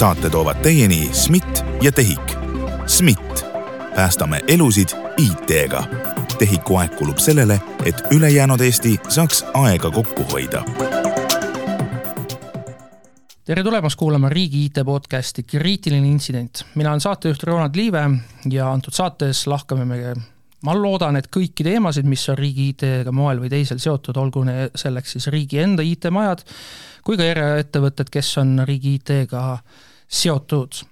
saate toovad teieni SMIT ja TEHIK. SMIT, päästame elusid IT-ga. TEHIK-u aeg kulub sellele, et ülejäänud Eesti saaks aega kokku hoida tere tulemast kuulama Riigi IT podcasti Kriitiline intsident. mina olen saatejuht Ronald Liive ja antud saates lahkame me ma loodan, et kõiki teemasid, mis on riigi IT-ga moel või teisel seotud, olgu selleks siis riigi enda IT-majad kui ka eraettevõtted, kes on riigi IT-ga seotud.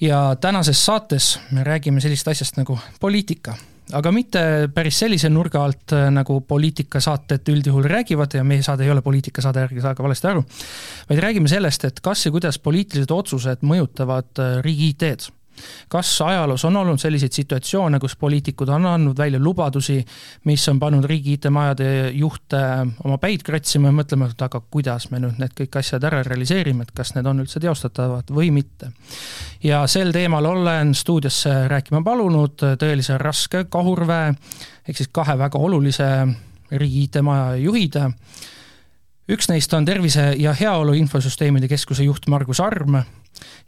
ja tänases saates me räägime sellisest asjast nagu poliitika aga mitte päris sellise nurga alt, nagu poliitikasaated üldjuhul räägivad ja meie saade ei ole poliitikasaade, ärge saage valesti aru, vaid räägime sellest, et kas ja kuidas poliitilised otsused mõjutavad riigi IT-d kas ajaloos on olnud selliseid situatsioone, kus poliitikud on andnud välja lubadusi, mis on pannud riigi IT-majade juhte oma päid kratsima ja mõtlema, et aga kuidas me nüüd need kõik asjad ära realiseerime, et kas need on üldse teostatavad või mitte. ja sel teemal olen stuudiosse rääkima palunud tõelise raske kahurväe ehk siis kahe väga olulise riigi IT-maja juhid üks neist on Tervise ja Heaolu Infosüsteemide Keskuse juht Margus Arm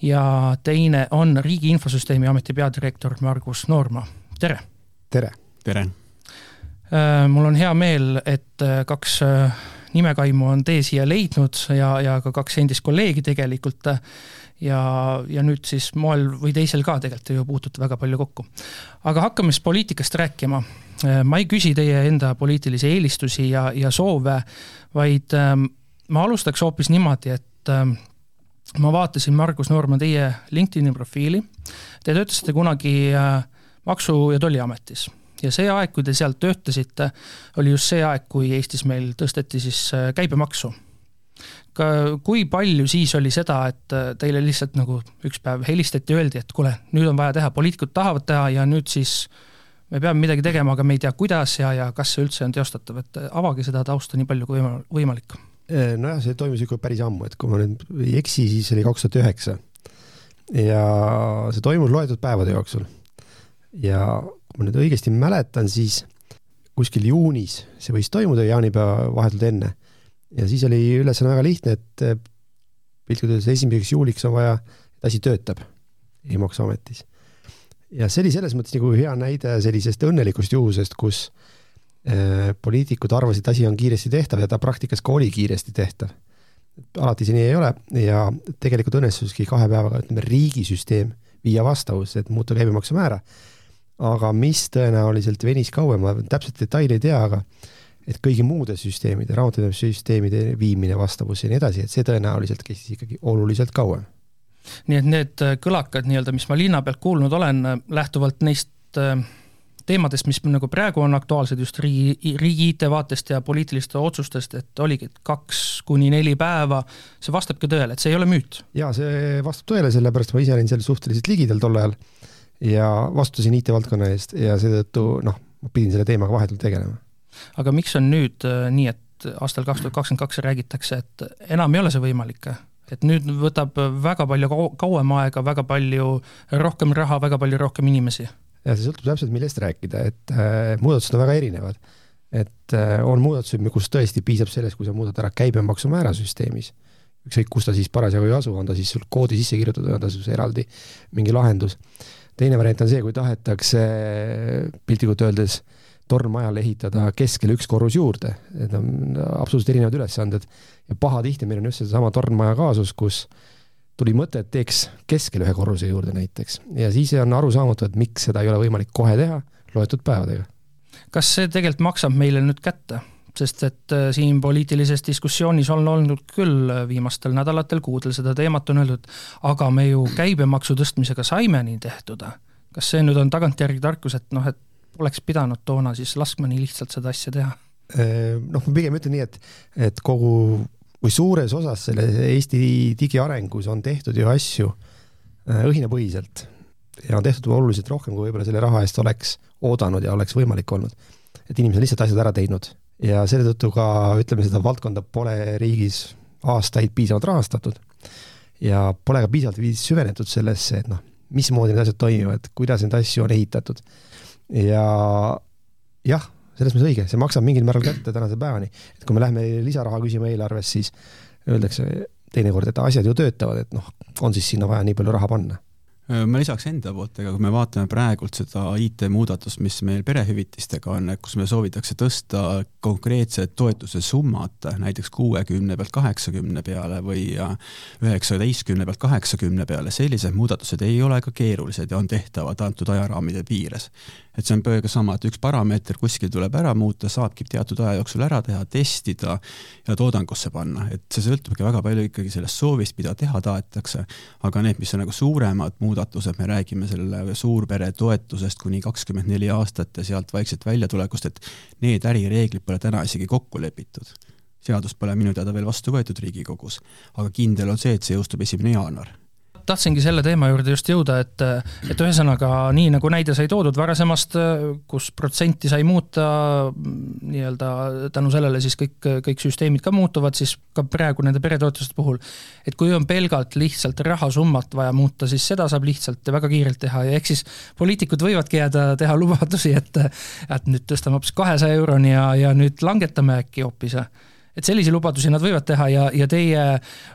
ja teine on Riigi Infosüsteemi Ameti peadirektor Margus Noorma, tere! tere! tere! Äh, mul on hea meel, et äh, kaks äh, nimekaimu on tee siia leidnud ja, ja ka kaks endist kolleegi tegelikult ja, ja nüüd siis moel või teisel ka tegelikult ju puutute väga palju kokku. aga hakkame siis poliitikast rääkima. ma ei küsi teie enda poliitilisi eelistusi ja, ja soove, vaid ähm, ma alustaks hoopis niimoodi, et ähm, ma vaatasin, Margus Noorma, teie LinkedIni profiili. Te töötasite kunagi äh, Maksu- ja Tolliametis ja see aeg, kui te seal töötasite, oli just see aeg, kui Eestis meil tõsteti siis äh, käibemaksu. ka kui palju siis oli seda, et äh, teile lihtsalt nagu üks päev helistati, öeldi, et kuule, nüüd on vaja teha, poliitikud tahavad teha ja nüüd siis me peame midagi tegema, aga me ei tea, kuidas ja, ja kas see üldse on teostatav, et avage seda tausta nii palju kui võimalik nojah, see toimus ikka päris ammu, et kui ma nüüd ei eksi, siis oli kaks tuhat üheksa. ja see toimus loetud päevade jooksul. ja kui ma nüüd õigesti mäletan, siis kuskil juunis see võis toimuda, jaanipäeva vahetult enne. ja siis oli ülesanne väga lihtne, et äh, piltlikult öeldes esimeseks juuliks on vaja, et asi töötab e-maksuametis. ja see oli selles mõttes nagu hea näide sellisest õnnelikust juhusest, kus Äh, poliitikud arvasid, et asi on kiiresti tehtav ja ta praktikas ka oli kiiresti tehtav. alati see nii ei ole ja tegelikult õnnestuski kahe päevaga, ütleme, riigisüsteem viia vastavusse, et muuta käibemaksumäära. aga mis tõenäoliselt venis kauem, ma täpselt detaile ei tea, aga et kõigi muude süsteemide, raamatupidamissüsteemide viimine vastavusse ja nii edasi, et see tõenäoliselt kestis ikkagi oluliselt kauem. nii et need kõlakad nii-öelda, mis ma linna pealt kuulnud olen, lähtuvalt neist äh teemadest, mis nagu praegu on aktuaalsed just riigi, riigi IT-vaatest ja poliitiliste otsustest, et oligi kaks kuni neli päeva, see vastab ka tõele, et see ei ole müüt? jaa, see vastab tõele, sellepärast ma ise olin seal suhteliselt ligidal tol ajal ja vastutasin IT-valdkonna eest ja seetõttu noh, ma pidin selle teemaga vahetult tegelema. aga miks on nüüd äh, nii, et aastal kaks tuhat kakskümmend kaks räägitakse, et enam ei ole see võimalik? et nüüd võtab väga palju kauem aega, väga palju rohkem raha, väga palju rohkem inimesi ja see sõltub täpselt, millest rääkida, et äh, muudatused on väga erinevad. et äh, on muudatused, kus tõesti piisab sellest, kui sa muudad ära käibemaksumäära süsteemis, ükskõik kus ta siis parasjagu ei asu, on ta siis sul koodi sisse kirjutatud on ta siis eraldi mingi lahendus. teine variant on see, kui tahetakse piltlikult öeldes tornmajale ehitada keskele üks korrus juurde, need on absoluutselt erinevad ülesanded ja pahatihti meil on just seesama tornmaja kaasus, kus äh, tuli mõte, et teeks keskel ühe korruse juurde näiteks ja siis on arusaamatu, et miks seda ei ole võimalik kohe teha loetud päevadega. kas see tegelikult maksab meile nüüd kätte? sest et äh, siin poliitilises diskussioonis on olnud küll viimastel nädalatel, kuudel seda teemat on öeldud, aga me ju käibemaksu tõstmisega saime nii tehtud. kas see nüüd on tagantjärgi tarkus, et noh, et oleks pidanud toona siis laskma nii lihtsalt seda asja teha? Äh, noh, ma pigem ütlen nii, et, et kogu kui suures osas selle Eesti digiarengus on tehtud ju asju äh, õhinapõhiselt. Ja on tehtud oluliselt rohkem, kui võib-olla selle raha eest oleks oodanud ja oleks võimalik olnud. et inimesed on lihtsalt asjad ära teinud. Ja selle tõttu ka ütleme, seda valdkonda pole riigis aastaid piisavalt rahastatud. Ja pole ka piisavalt süvenetud sellesse, et noh, mismoodi need asjad toimivad, kuidas neid asju on ehitatud. Ja jah selles mõttes õige, see maksab mingil määral kätte tänase päevani. et kui me lähme lisaraha küsima eelarves, siis öeldakse, teinekord, et asjad ju töötavad, et noh, on siis sinna vaja nii palju raha panna ma lisaks enda poolt, ega kui me vaatame praegult seda IT-muudatust, mis meil perehüvitistega on, kus me soovitakse tõsta konkreetsed toetuse summad näiteks kuuekümne pealt kaheksakümne peale või üheksateistkümne pealt kaheksakümne peale, sellised muudatused ei ole ka keerulised ja on tehtavad antud ajaraamide piires et see on peaaegu sama, et üks parameeter kuskil tuleb ära muuta, saabki teatud aja jooksul ära teha, testida ja toodangusse panna, et see sõltubki väga palju ikkagi sellest soovist, mida teha tahetakse. aga need, mis on nagu suuremad muudatused, me räägime selle suurpere toetusest kuni kakskümmend neli aastat ja sealt vaikselt väljatulekust, et need ärireeglid pole täna isegi kokku lepitud. Seadust pole minu teada veel vastu võetud Riigikogus, aga kindel on see, et see jõustub esimene jaanuar tahtsingi selle teema juurde just jõuda, et, et ühesõnaga nii nagu näide sai toodud varasemast, kus protsenti sai muuta nii-öelda tänu sellele siis kõik, kõik süsteemid ka muutuvad, siis ka praegu nende peretoetuste puhul, et kui on pelgalt lihtsalt rahasummat vaja muuta, siis seda saab lihtsalt ja väga kiirelt teha ja ehk siis poliitikud võivadki jääda, teha lubadusi, et et nüüd tõstame hoopis kahesaja euroni ja, ja nüüd langetame äkki hoopis et selliseid lubadusi nad võivad teha ja, ja teie,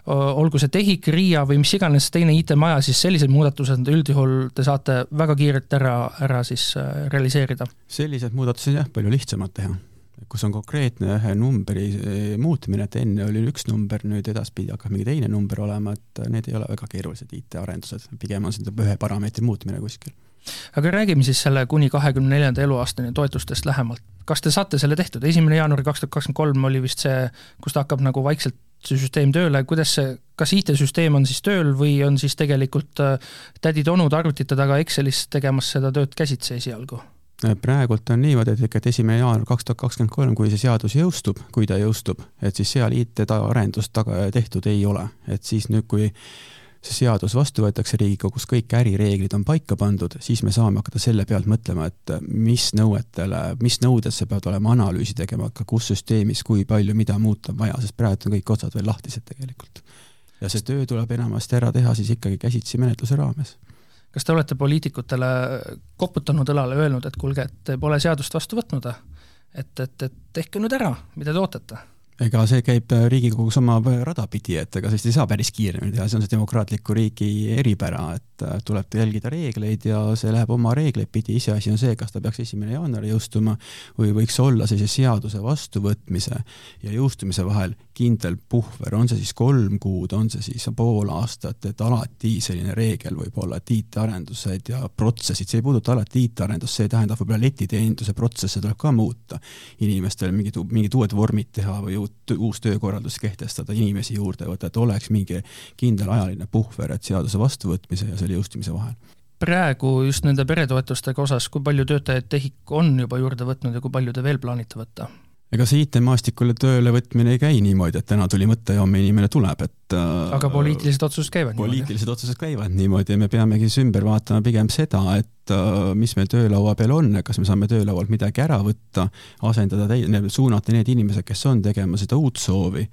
olgu see TEHIK, RIA või mis iganes teine IT-maja, siis sellised muudatused üldjuhul te saate väga kiirelt ära, ära siis äh, realiseerida. sellised muudatused jah, palju lihtsamad teha kus on konkreetne ühe numbri äh, muutmine, et enne oli üks number, nüüd edaspidi hakkab mingi teine number olema, et need ei ole väga keerulised IT-arendused, pigem on see ühe parameetri muutmine kuskil. Aga räägime siis selle kuni kahekümne neljanda eluaastani toetustest lähemalt. Kas te saate selle tehtud, esimene jaanuar kaks tuhat kakskümmend kolm oli vist see, kus ta hakkab nagu vaikselt see süsteem tööle, kuidas see, kas IT-süsteem on siis tööl või on siis tegelikult äh, tädid-onud arvutite taga Excelis tegemas seda tööd käsitsi esialgu? praegult on niimoodi, et ikka, et esimene jaanuar kaks tuhat kakskümmend kolm, kui see seadus jõustub, kui ta jõustub, et siis seal IT-arendust taga tehtud ei ole, et siis nüüd, kui see seadus vastu võetakse Riigikogus, kõik ärireeglid on paika pandud, siis me saame hakata selle pealt mõtlema, et mis nõuetele, mis nõudesse peavad olema analüüsi tegema, ka kus süsteemis, kui palju, mida muuta on vaja, sest praegu on kõik otsad veel lahtised tegelikult. ja see töö tuleb enamasti ära teha siis ikkagi käsitsi menetluse raames kas te olete poliitikutele koputanud õlale, öelnud, et kuulge, et te pole seadust vastu võtnud, et, et, et tehke nüüd ära, mida te ootate? Ega see käib äh, Riigikogus oma rada pidi, et ega sellist ei saa päris kiiremini teha, see on see demokraatliku riigi eripära, et äh, tuleb jälgida reegleid ja see läheb oma reegleid pidi, iseasi on see, kas ta peaks esimene jaanuar jõustuma või võiks olla sellise seaduse vastuvõtmise ja jõustumise vahel kindel puhver, on see siis kolm kuud, on see siis pool aastat, et alati selline reegel võib olla, et IT-arendused ja protsessid, see ei puuduta alati IT-arendust, see tähendab võib-olla letiteeninduse protsesse tuleb ka muuta, inimestel mingid, mingid uued vormid teha või uut, uus töökorraldus kehtestada, inimesi juurde võtta, et oleks mingi kindel ajaline puhver, et seaduse vastuvõtmise ja selle jõustumise vahel praegu just nende peretoetustega osas, kui palju töötajaid TEHIK on juba juurde võtnud ja kui palju te veel plaanite võtta? Ega see IT-maastikule tööle võtmine ei käi niimoodi, et täna tuli mõte ja homme inimene tuleb, et äh, aga poliitilised otsused käivad poliitilised niimoodi? otsused käivad niimoodi ja me peamegi siis ümber vaatama pigem seda, et äh, mis meil töölaua peal on kas me saame töölaualt midagi ära võtta, asendada, suunata need inimesed, kes on tegema seda uut soovi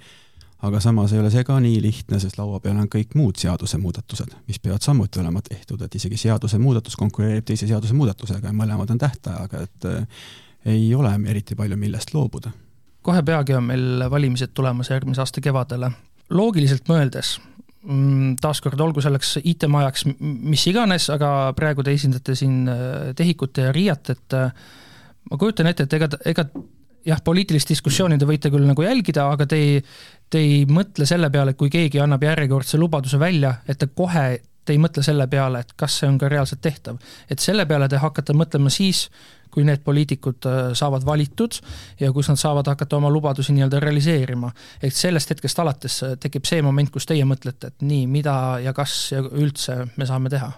aga samas ei ole see ka nii lihtne, sest laua peal on kõik muud seadusemuudatused, mis peavad samuti olema tehtud, et isegi seadusemuudatus konkureerib teise seadusemuudatusega ja mõlemad on tähtajaga, et ei ole eriti palju, millest loobuda. kohe peagi on meil valimised tulemas järgmise aasta kevadele. loogiliselt mõeldes, mm, taaskord olgu selleks IT-majaks mis iganes, aga praegu te esindate siin äh, TEHIK-ut ja RIA-t, et ma kujutan ette, et ega, ega jah, poliitilist diskussiooni te võite küll nagu jälgida, aga te ei, te ei mõtle selle peale, et kui keegi annab järjekordse lubaduse välja, et te kohe te ei mõtle selle peale, et kas see on ka reaalselt tehtav. et selle peale te hakkate mõtlema siis, kui need poliitikud äh, saavad valitud ja kus nad saavad hakata oma lubadusi nii-öelda realiseerima. et sellest hetkest alates äh, tekib see moment, kus teie mõtlete, et nii, mida ja kas ja üldse me saame teha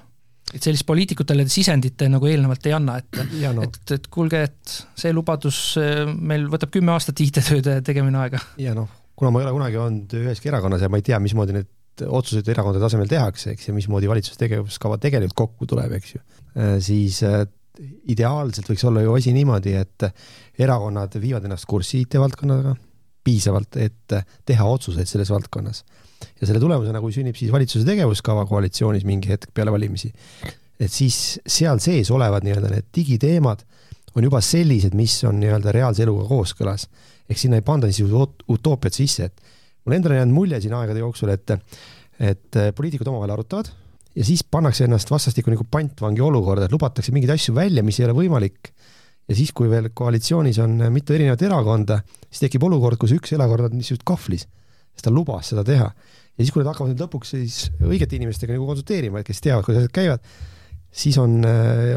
et sellist poliitikutele sisendit te nagu eelnevalt ei anna, et, no. et, et kuulge, et see lubadus äh, meil võtab kümme aastat IT-tööde tegemine aega. ja noh, kuna ma ei ole kunagi olnud üheski erakonnas ja ma ei tea, mismoodi need otsuseid erakondade tasemel tehakse, eks, ja mismoodi valitsuse tegevuskava tegelikult kokku tuleb, eks ju, siis ideaalselt võiks olla ju asi niimoodi, et erakonnad viivad ennast kurssi IT-valdkonnaga piisavalt, et teha otsuseid selles valdkonnas. ja selle tulemusena, kui sünnib siis valitsuse tegevuskava koalitsioonis mingi hetk peale valimisi, et siis seal sees olevad nii-öelda need digiteemad on juba sellised, mis on nii-öelda reaalse eluga kooskõlas. ehk sinna ei panda niisugused utoopiad sisse, et mul endale on jäänud mulje siin aegade jooksul, et, et poliitikud omavahel arutavad ja siis pannakse ennast vastastikku nagu pantvangi olukorda, et lubatakse mingeid asju välja, mis ei ole võimalik. ja siis, kui veel koalitsioonis on mitu erinevat erakonda, siis tekib olukord, kus üks erakond on niisugust kahvlis, sest ta lubas seda teha. ja siis, kui nad hakkavad nüüd lõpuks siis õigete inimestega nagu konsulteerima, kes teavad, kuidas asjad käivad, siis on,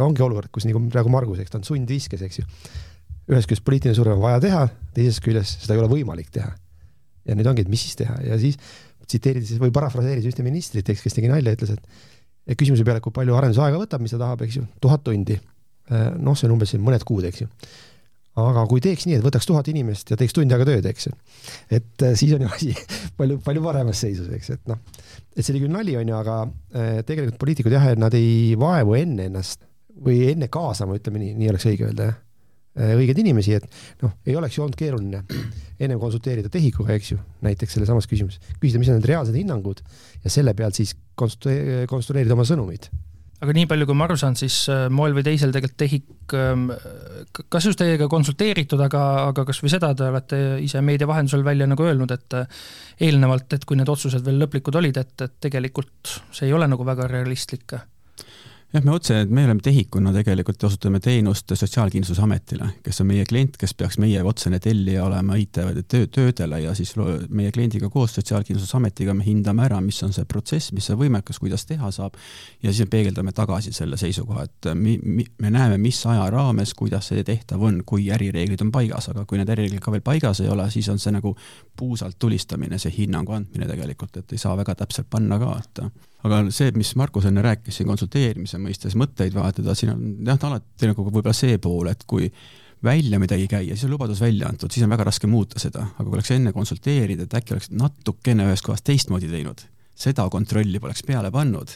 ongi olukord, kus nagu praegu Margus, eks ta on sundviskes, eks ju. ühest küljest poliitiline surve on vaja teha, teisest küljest seda ei ole võimalik teha. Ja nüüd ongi, et mis siis teha ja siis tsiteerides või parafraseerides ühte ministrit, eks, kes tegi nalja, ütles, et küsimuse peale, kui palju arendusaega võtab, mis ta tahab, eks ju, tuhat tundi. Äh, noh, see on umbes mõned kuud, eks ju. aga kui teeks nii, et võtaks tuhat inimest ja teeks tund aega tööd, eks ju, et äh, siis on ju asi palju, palju paremas seisus, eks, et noh, et see oli küll nali, on ju, aga äh, tegelikult poliitikud jah, nad ei vaevu enne ennast või enne kaasama, ütleme nii, nii oleks õige öelda, jah õigeid inimesi, et noh, ei oleks ju olnud keeruline ennem konsulteerida TEHIK-uga, eks ju, näiteks selles samas küsimuses, küsida, mis on need reaalsed hinnangud ja selle pealt siis konstru-, konstrueerida oma sõnumid aga nii palju, kui ma aru saan, siis äh, moel või teisel tegelikult TEHIK, ähm, kas just teiega konsulteeritud, aga, aga kas või seda te olete ise meedia vahendusel välja nagu öelnud, et äh, eelnevalt, et kui need otsused veel lõplikud olid, et, et tegelikult see ei ole nagu väga realistlik? Jah, me otse, me oleme TEHIK-una tegelikult osutame teenust Sotsiaalkindlustusametile, kes on meie klient, kes peaks meie otsene tellija olema IT-töödele ja siis meie kliendiga koos Sotsiaalkindlustusametiga me hindame ära, mis on see protsess, mis see võimekus, kuidas teha saab ja siis me peegeldame tagasi selle seisukoha, et mi, mi, me näeme, mis aja raames, kuidas see tehtav on, kui ärireeglid on paigas, aga kui need ärireeglid ka veel paigas ei ole, siis on see nagu puusalt tulistamine, see hinnangu andmine tegelikult, et ei saa väga täpselt panna ka, et aga see, mis Markus enne rääkis siin konsulteerimise mõistes, mõtteid vahetada, siin on jah, alati nagu võib-olla see pool, et kui välja midagi käia, siis on lubadus välja antud, siis on väga raske muuta seda, aga kui oleks enne konsulteerida, et äkki oleks natukene ühes kohas teistmoodi teinud, seda kontrolli poleks peale pannud,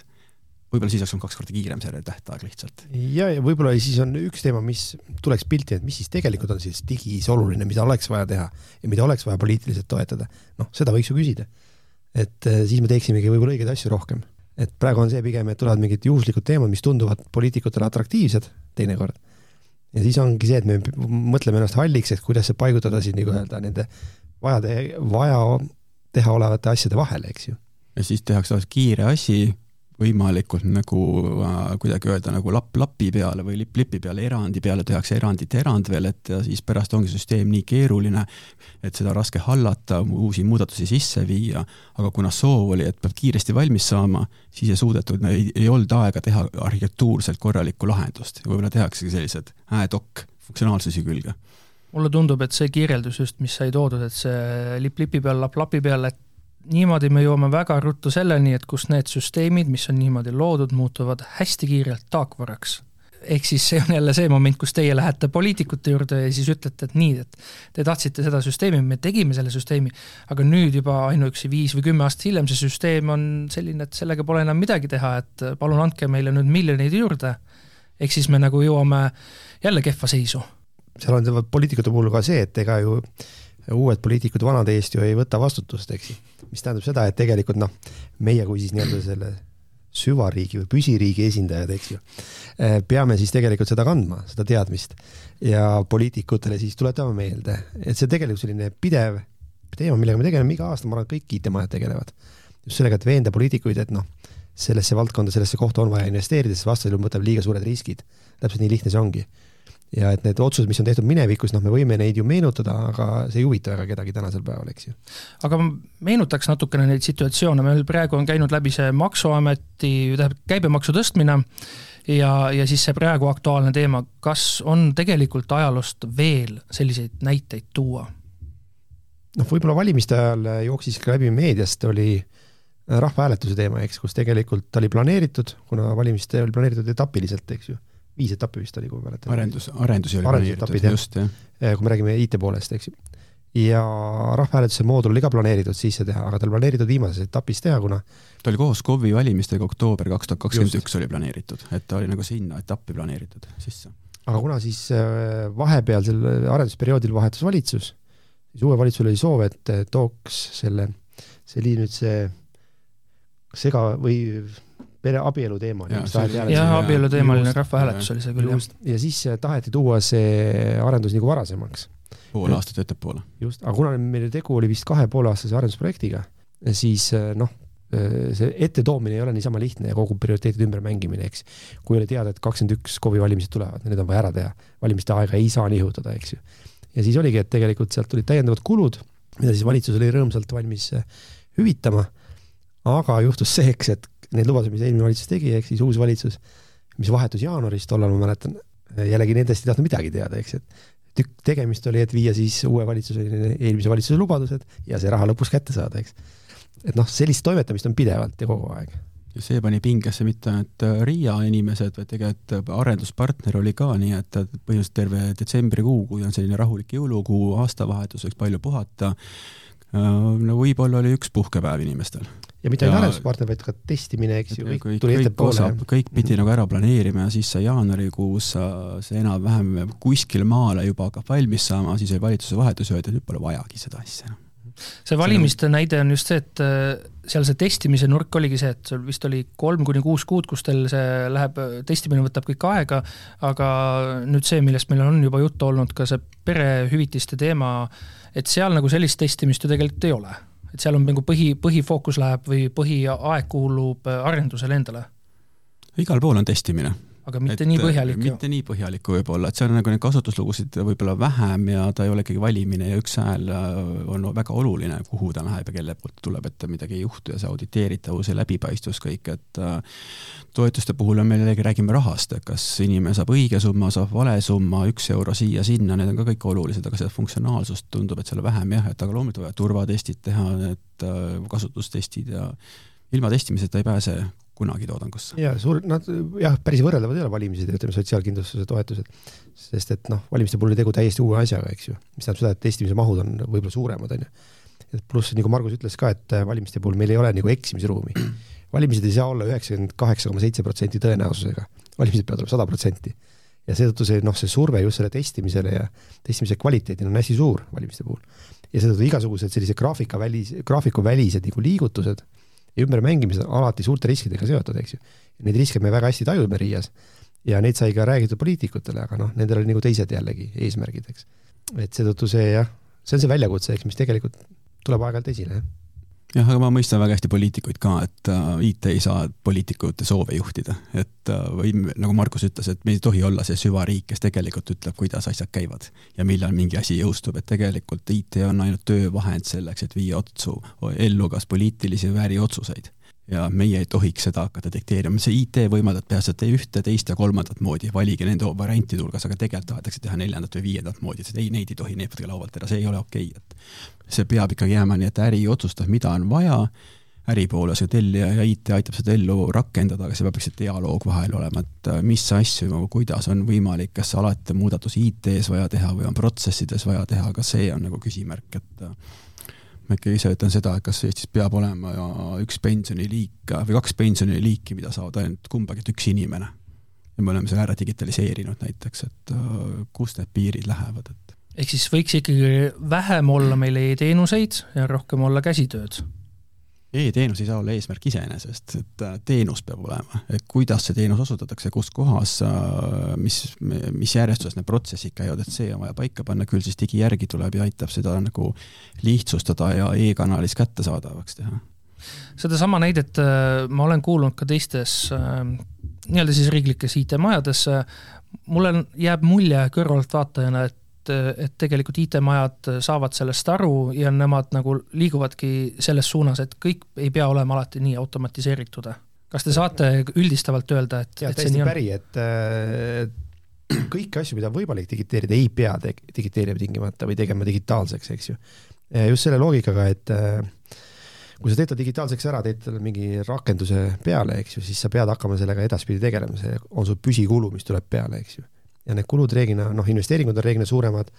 võib-olla siis oleks olnud kaks korda kiirem see tähtaeg lihtsalt. ja, ja võib-olla siis on üks teema, mis tuleks pilti, et mis siis tegelikult on siis digis oluline, mida oleks vaja teha ja mida oleks vaja poliitiliselt toetada. noh, seda võiks ju küsida. et eh, siis me teeksimegi võib-olla õigeid asju rohkem et praegu on see pigem, et tulevad mingid juhuslikud teemad, mis tunduvad poliitikutele atraktiivsed teinekord. ja siis ongi see, et me mõtleme ennast halliks, et kuidas see paigutada siis nii-öelda nende vaja, vaja teha olevate asjade vahele, eks ju. ja siis tehakse kiire asi, võimalikult nagu äh, kuidagi öelda nagu lapp lapi peale või lipp lipi peale, erandi peale tehakse erandit erand veel, et ja siis pärast ongi süsteem nii keeruline, et seda raske hallata, uusi muudatusi sisse viia, aga kuna soov oli, et peab kiiresti valmis saama, siis ei suudetud, ei, ei olnud aega teha arhitektuurselt korralikku lahendust. Võib-olla tehaksegi sellised ad-hoc funktsionaalsusi külge. Mulle tundub, et see kirjeldus just, mis sai toodud, et see lipp lipi peal, lapp lapi peal, et niimoodi me jõuame väga ruttu selleni, et kus need süsteemid, mis on niimoodi loodud, muutuvad hästi kiirelt taakvaraks. ehk siis see on jälle see moment, kus teie lähete poliitikute juurde ja siis ütlete, et nii, et te tahtsite seda süsteemi, me tegime selle süsteemi, aga nüüd juba ainuüksi viis või kümme aastat hiljem see süsteem on selline, et sellega pole enam midagi teha, et palun andke meile nüüd miljoneid juurde. ehk siis me nagu jõuame jälle kehva seisu. seal on poliitikute puhul ka see, et ega ju uued poliitikud vanade eest ju ei võta vastutust, eks ju. mis tähendab seda, et tegelikult noh, meie kui siis nii-öelda selle süvariigi või püsiriigi esindajad, eks ju, eh, peame siis tegelikult seda kandma, seda teadmist. ja poliitikutele siis tuletame meelde, et see tegelikult selline pidev teema, millega me tegeleme iga aasta, ma arvan, kõik IT-majad tegelevad. just sellega, et veenda poliitikuid, et noh, sellesse valdkonda, sellesse kohta on vaja investeerida, sest vastasel juhul võtab liiga suured riskid. täpselt nii lihtne see ongi ja et need otsused, mis on tehtud minevikus, noh, me võime neid ju meenutada, aga see ei huvita väga kedagi tänasel päeval, eks ju. aga meenutaks natukene neid situatsioone, meil praegu on käinud läbi see Maksuameti, tähendab käibemaksu tõstmine ja, ja siis see praegu aktuaalne teema, kas on tegelikult ajaloost veel selliseid näiteid tuua? noh, võib-olla valimiste ajal jooksis ka läbi meediast, oli rahvahääletuse teema, eks, kus tegelikult ta oli planeeritud, kuna valimiste oli planeeritud etapiliselt, eks ju viis etappi vist oli, kui ma mäletan. arendus, arendusi oli planeeritud, just, jah. kui me räägime IT poolest, eks ju. ja rahvahääletuse moodul oli ka planeeritud sisse teha, aga ta oli planeeritud viimases etapis teha, kuna ta oli koos KOV-i valimistega oktoober kaks tuhat kakskümmend üks oli planeeritud, et ta oli nagu sinna etappi planeeritud sisse. aga kuna siis äh, vahepealsel arendusperioodil vahetus valitsus, siis uuel valitsusel oli soov, et tooks selle, see oli nüüd see sega või pere abielu teemaline. jah, abielu teemaline rahvahääletus oli see küll, jah. ja siis taheti tuua see arendus nagu varasemaks. pool aastat ettepoole. just, aga kuna meil tegu oli vist kahe pooleaastase arendusprojektiga, siis noh, see ettetoomine ei ole niisama lihtne ja kogu prioriteetide ümbermängimine, eks. kui oli teada, et kakskümmend üks KOV-i valimised tulevad, need on vaja ära teha, valimiste aega ei saa nihutada, eks ju. ja siis oligi, et tegelikult sealt tulid täiendavad kulud, mida siis valitsus oli rõõmsalt valmis hüvitama. Aga juhtus see, eks, et need lubadused, mis eelmine valitsus tegi, ehk siis uus valitsus, mis vahetus jaanuaris, tollal ma mäletan, jällegi nendest ei tahtnud midagi teada, eks, et tükk tegemist oli, et viia siis uue valitsuse, eelmise valitsuse lubadused ja see raha lõpus kätte saada, eks. et noh, sellist toimetamist on pidevalt ja kogu aeg. ja see pani pingesse mitte ainult äh, Riia inimesed, vaid tegelikult äh, arenduspartner oli ka, nii et põhimõtteliselt terve detsembrikuu, kui on selline rahulik jõulukuu, aastavahetus, võiks palju puhata, äh, no võib-olla oli üks puhkepäev inimestel ja mitte ainult arenduspartner, vaid ka testimine, eks ju, kõik, kõik tuli ettepoole. kõik pidi nagu ära planeerima ja siis sai jaanuarikuus see enam-vähem kuskil maale juba hakkab valmis saama, siis oli valitsuse vahetus ja öeldi, et nüüd pole vajagi seda asja. see valimiste see näide on just see, et äh, seal see testimise nurk oligi see, et sul vist oli kolm kuni kuus kuud, kus teil see läheb, testimine võtab kõik aega, aga nüüd see, millest meil on juba juttu olnud, ka see perehüvitiste teema, et seal nagu sellist testimist ju tegelikult ei ole et seal on nagu põhi, põhifookus läheb või põhiaeg kuulub äh, arendusele endale? igal pool on testimine. Aga mitte et, nii põhjalik ju? mitte nii põhjalik võib-olla, et seal on nagu neid kasutuslugusid võib-olla vähem ja ta ei ole ikkagi valimine ja üks hääl äh, on väga oluline, kuhu ta läheb ja kelle poolt tuleb, et midagi ei juhtu ja see auditeeritavus ja läbipaistvus kõik, et äh, toetuste puhul on meil jällegi, räägime rahast, et kas inimene saab õige summa, saab vale summa, üks euro siia-sinna, need on ka kõik olulised, aga seda funktsionaalsust tundub, et seal vähem jah, et aga loomulikult vaja turvatestid teha, need äh, kasutustestid ja ilma testimiseta ei pääse kunagi toodangusse. ja suur, nad jah, päris võrreldavad ei ole valimised ja ütleme, sotsiaalkindlustuse toetused, sest et noh, valimiste puhul on tegu täiesti uue asjaga, eks ju, mis tähendab seda, et testimise mahud on võib-olla suuremad, on ju. pluss nagu Margus ütles ka, et valimiste puhul meil ei ole nagu eksimisruumi valimised ei saa olla üheksakümmend kaheksa koma seitse protsenti tõenäosusega, valimised peavad olema sada protsenti. ja seetõttu see noh, see surve just selle testimisele ja testimise kvaliteedil on hästi suur valimiste puhul. ja seetõttu igasugused sellised graafika välis, graafikuvälised nagu liigutused ja ümbermängimised on alati suurte riskidega seotud, eks ju. Neid riske me väga hästi tajume Riias ja neid sai ka räägitud poliitikutele, aga noh, nendel oli nagu teised jällegi eesmärgid, eks. et seetõttu see jah, see on see väljakutse, eks, mis tegelikult tuleb aeg-ajalt esile, jah jah, aga ma mõistan väga hästi poliitikuid ka, et äh, IT ei saa poliitikute soove juhtida, et äh, või nagu Markus ütles, et me ei tohi olla see süvariik, kes tegelikult ütleb, kuidas asjad käivad ja millal mingi asi jõustub, et tegelikult IT on ainult töövahend selleks, et viia otsu ellu kas poliitilisi või äriotsuseid ja meie ei tohiks seda hakata dikteerima, see IT võimaldab teha seda ühte, teist ja kolmandat moodi, valige nende variantide hulgas, aga tegelikult tahetakse teha neljandat või viiendat moodi, et ei, neid ei tohi neeputada laualt ära, see ei ole okei okay., et see peab ikkagi jääma nii, et äri otsustab, mida on vaja, äri poole see tellija ja IT aitab seda ellu rakendada, aga see peab üks dialoog vahel olema, et äh, mis asju, kuidas on võimalik, kas alati on muudatusi IT-s vaja teha või on protsessides vaja teha, ka see on nagu küsimärk, et äh, ma ikka ise ütlen seda, et kas Eestis peab olema üks pensioniliik või kaks pensioniliiki, mida saavad ainult kumbagi üks inimene. ja me oleme selle ära digitaliseerinud näiteks, et uh, kust need piirid lähevad, et ehk siis võiks ikkagi vähem olla meil e-teenuseid ja rohkem olla käsitööd e-teenus ei saa olla eesmärk iseenesest, et äh, teenus peab olema, et kuidas see teenus osutatakse, kus kohas, äh, mis, mis järjestuses need protsessid käivad, et see on vaja paika panna, küll siis digijärgi tuleb ja aitab seda nagu lihtsustada ja e-kanalis kättesaadavaks teha. sedasama näidet äh, ma olen kuulnud ka teistes nii-öelda siis riiklikes IT-majades, mulle jääb mulje kõrvaltvaatajana, et et tegelikult IT-majad saavad sellest aru ja nemad nagu liiguvadki selles suunas, et kõik ei pea olema alati nii automatiseeritud. kas te saate üldistavalt öelda, et, et see nii on? päri, et äh, kõiki asju, mida on võimalik digiteerida, ei pea digiteerima tingimata või tegema digitaalseks, eks ju. just selle loogikaga, et äh, kui sa teed ta digitaalseks ära, teed talle mingi rakenduse peale, eks ju, siis sa pead hakkama sellega edaspidi tegelema, see on sul püsikulu, mis tuleb peale, eks ju ja need kulud reeglina, noh, investeeringud on reeglina suuremad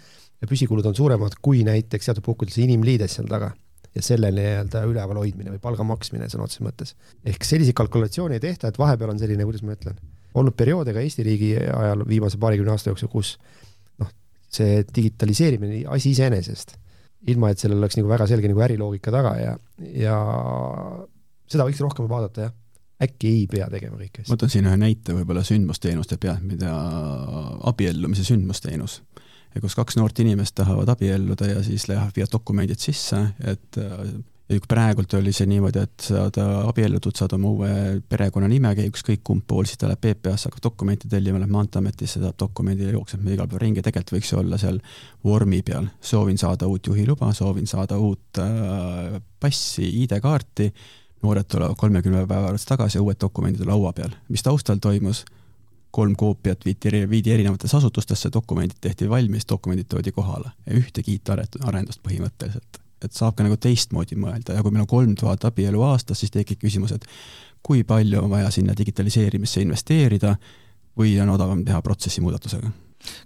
ja püsikulud on suuremad kui näiteks teatud puhkudel see inimliides seal taga ja selle nii-öelda üleval hoidmine või palga maksmine sõna otseses mõttes. ehk selliseid kalkulatsioone ei tehta, et vahepeal on selline, kuidas ma ütlen, olnud perioode ka Eesti riigi ajal viimase paarikümne aasta jooksul, kus noh, see digitaliseerimine asi iseenesest, ilma et sellel oleks nagu väga selge nagu äriloogika taga ja, ja seda võiks rohkem vaadata, jah äkki ei pea tegema kõiki asju? ma toon siin ühe näite võib-olla sündmusteenuste pealt, mida abiellumise sündmusteenus. kus kaks noort inimest tahavad abielluda ja siis lähevad, viivad dokumendid sisse, et ja praegult oli see niimoodi, et saad abiellutud, saad oma uue perekonnanime, ükskõik kumb pool, siis ta läheb PPA-sse, hakkab dokumente tellima, läheb Maanteeametisse, saab dokumendi ja jookseb igal päeval ringi, tegelikult võiks olla seal vormi peal, soovin saada uut juhiluba, soovin saada uut äh, passi, ID-kaarti, noored tulevad kolmekümne päeva pärast tagasi ja uued dokumendid on laua peal. mis taustal toimus? kolm koopiat viidi, viidi erinevatesse asutustesse, dokumendid tehti valmis, dokumendid toodi kohale. Ja ühtegi IT-arendust põhimõtteliselt. Et saab ka nagu teistmoodi mõelda. Ja kui meil on kolm tuhat abielu aastas, siis tekib küsimus, et kui palju on vaja sinna digitaliseerimisse investeerida või on odavam teha protsessi muudatusega?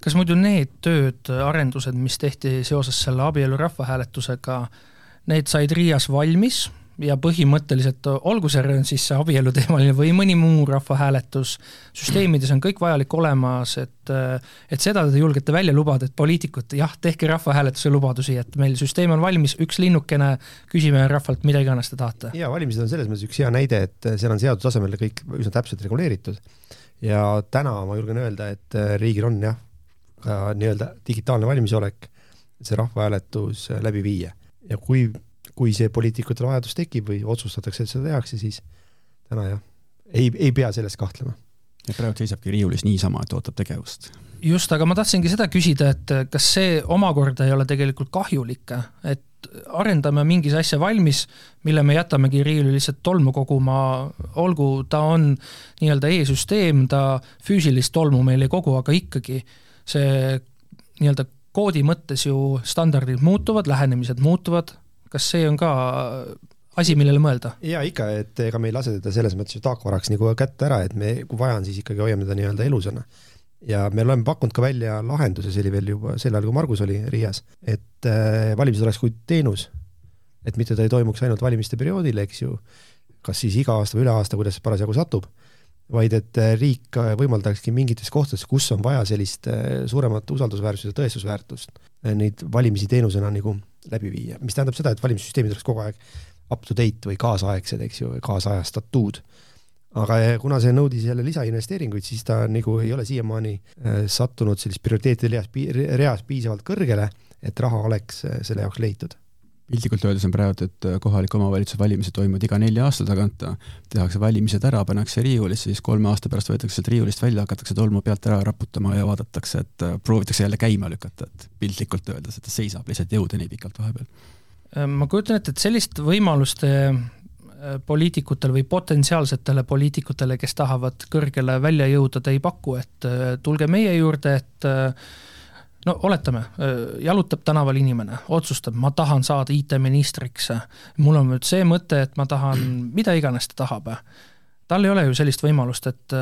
Kas muidu need tööd, arendused, mis tehti seoses selle abielu rahvahääletusega, need said Riias valmis ja põhimõtteliselt olgu see siis see abieluteemaline või mõni muu rahvahääletus, süsteemides on kõik vajalik olemas, et et seda te julgete välja lubada, et poliitikud, jah, tehke rahvahääletuse lubadusi, et meil süsteem on valmis, üks linnukene, küsime rahvalt mida iganes te tahate. jaa, valimised on selles mõttes üks hea näide, et seal on seaduse tasemel kõik üsna täpselt reguleeritud ja täna ma julgen öelda, et riigil on jah, ka nii-öelda digitaalne valmisolek see rahvahääletus läbi viia ja kui kui see poliitikutel vajadus tekib või otsustatakse, et seda tehakse, siis täna jah, ei, ei pea selles kahtlema. ja praegu seisabki riiulis niisama, et ootab tegevust. just, aga ma tahtsingi seda küsida, et kas see omakorda ei ole tegelikult kahjulik, et arendame mingis asja valmis, mille me jätamegi riiuli lihtsalt tolmu koguma, olgu ta on nii-öelda e-süsteem, ta füüsilist tolmu meil ei kogu, aga ikkagi see nii-öelda koodi mõttes ju standardid muutuvad, lähenemised muutuvad, kas see on ka asi, millele mõelda? jaa, ikka, et ega me ei lase teda selles mõttes ju taakvaraks nagu kätte ära, et me, kui vaja on, siis ikkagi hoiame teda nii-öelda elusana. ja me oleme pakkunud ka välja lahenduse, see oli veel juba sel ajal, kui Margus oli Riias, et äh, valimised oleks kui teenus, et mitte ta ei toimuks ainult valimiste perioodil, eks ju, kas siis iga aasta või üle aasta, kuidas parasjagu satub, vaid et äh, riik võimaldakski mingites kohtades, kus on vaja sellist äh, suuremat usaldusväärsuse ja tõestusväärtust, neid valimisi teenusena nagu läbi viia, mis tähendab seda, et valimissüsteemid oleks kogu aeg up to date või kaasaegsed, eks ju, kaasajastatud. aga kuna see nõudis jälle lisainvesteeringuid, siis ta nagu ei ole siiamaani äh, sattunud sellist prioriteetide reas, reas piisavalt kõrgele, et raha oleks äh, selle jaoks leitud piltlikult öeldes on praegu, et äh, kohaliku omavalitsuse valimised toimuvad iga nelja aasta tagant, tehakse valimised ära, pannakse riiulisse, siis kolme aasta pärast võetakse sealt riiulist välja, hakatakse tolmu pealt ära raputama ja vaadatakse, et äh, proovitakse jälle käima lükata, et piltlikult öeldes, et ta seisab lihtsalt jõude nii pikalt vahepeal. Äh, ma kujutan ette, et sellist võimalust poliitikutel või potentsiaalsetele poliitikutele, kes tahavad kõrgele välja jõuda, te ei paku, et tulge meie juurde, et no oletame, jalutab tänaval inimene, otsustab, ma tahan saada IT-ministriks, mul on nüüd see mõte, et ma tahan, mida iganes ta tahab. tal ei ole ju sellist võimalust, et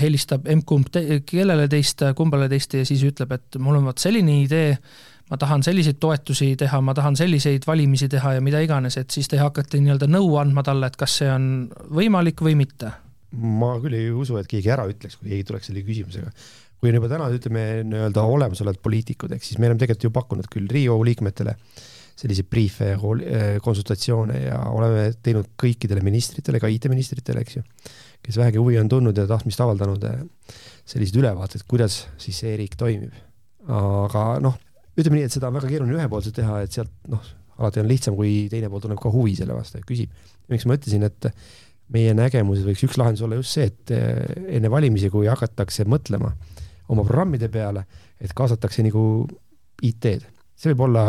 helistab emb-kumb te-, kellele teist, kumbale teist ja siis ütleb, et mul on vot selline idee, ma tahan selliseid toetusi teha, ma tahan selliseid valimisi teha ja mida iganes, et siis te hakkate nii-öelda nõu andma talle, et kas see on võimalik või mitte? ma küll ei usu, et keegi ära ütleks, kui keegi tuleks selle küsimusega kui on juba täna ütleme nii-öelda olemasolevad poliitikud, ehk siis me oleme tegelikult ju pakkunud küll Riigikogu liikmetele selliseid briife ja äh, konsultatsioone ja oleme teinud kõikidele ministritele, ka IT-ministritele, eks ju, kes vähegi huvi on tundnud ja tahtmist avaldanud, äh, sellised ülevaated, kuidas siis see e-riik toimib. aga noh, ütleme nii, et seda on väga keeruline ühepoolselt teha, et sealt noh, alati on lihtsam, kui teine pool tunneb ka huvi selle vastu ja küsib. miks ma ütlesin, et meie nägemuses võiks üks lahendus olla just see, et äh, enne valimisi, kui hakatakse mõtlema oma programmide peale, et kaasatakse nagu IT-d. see võib olla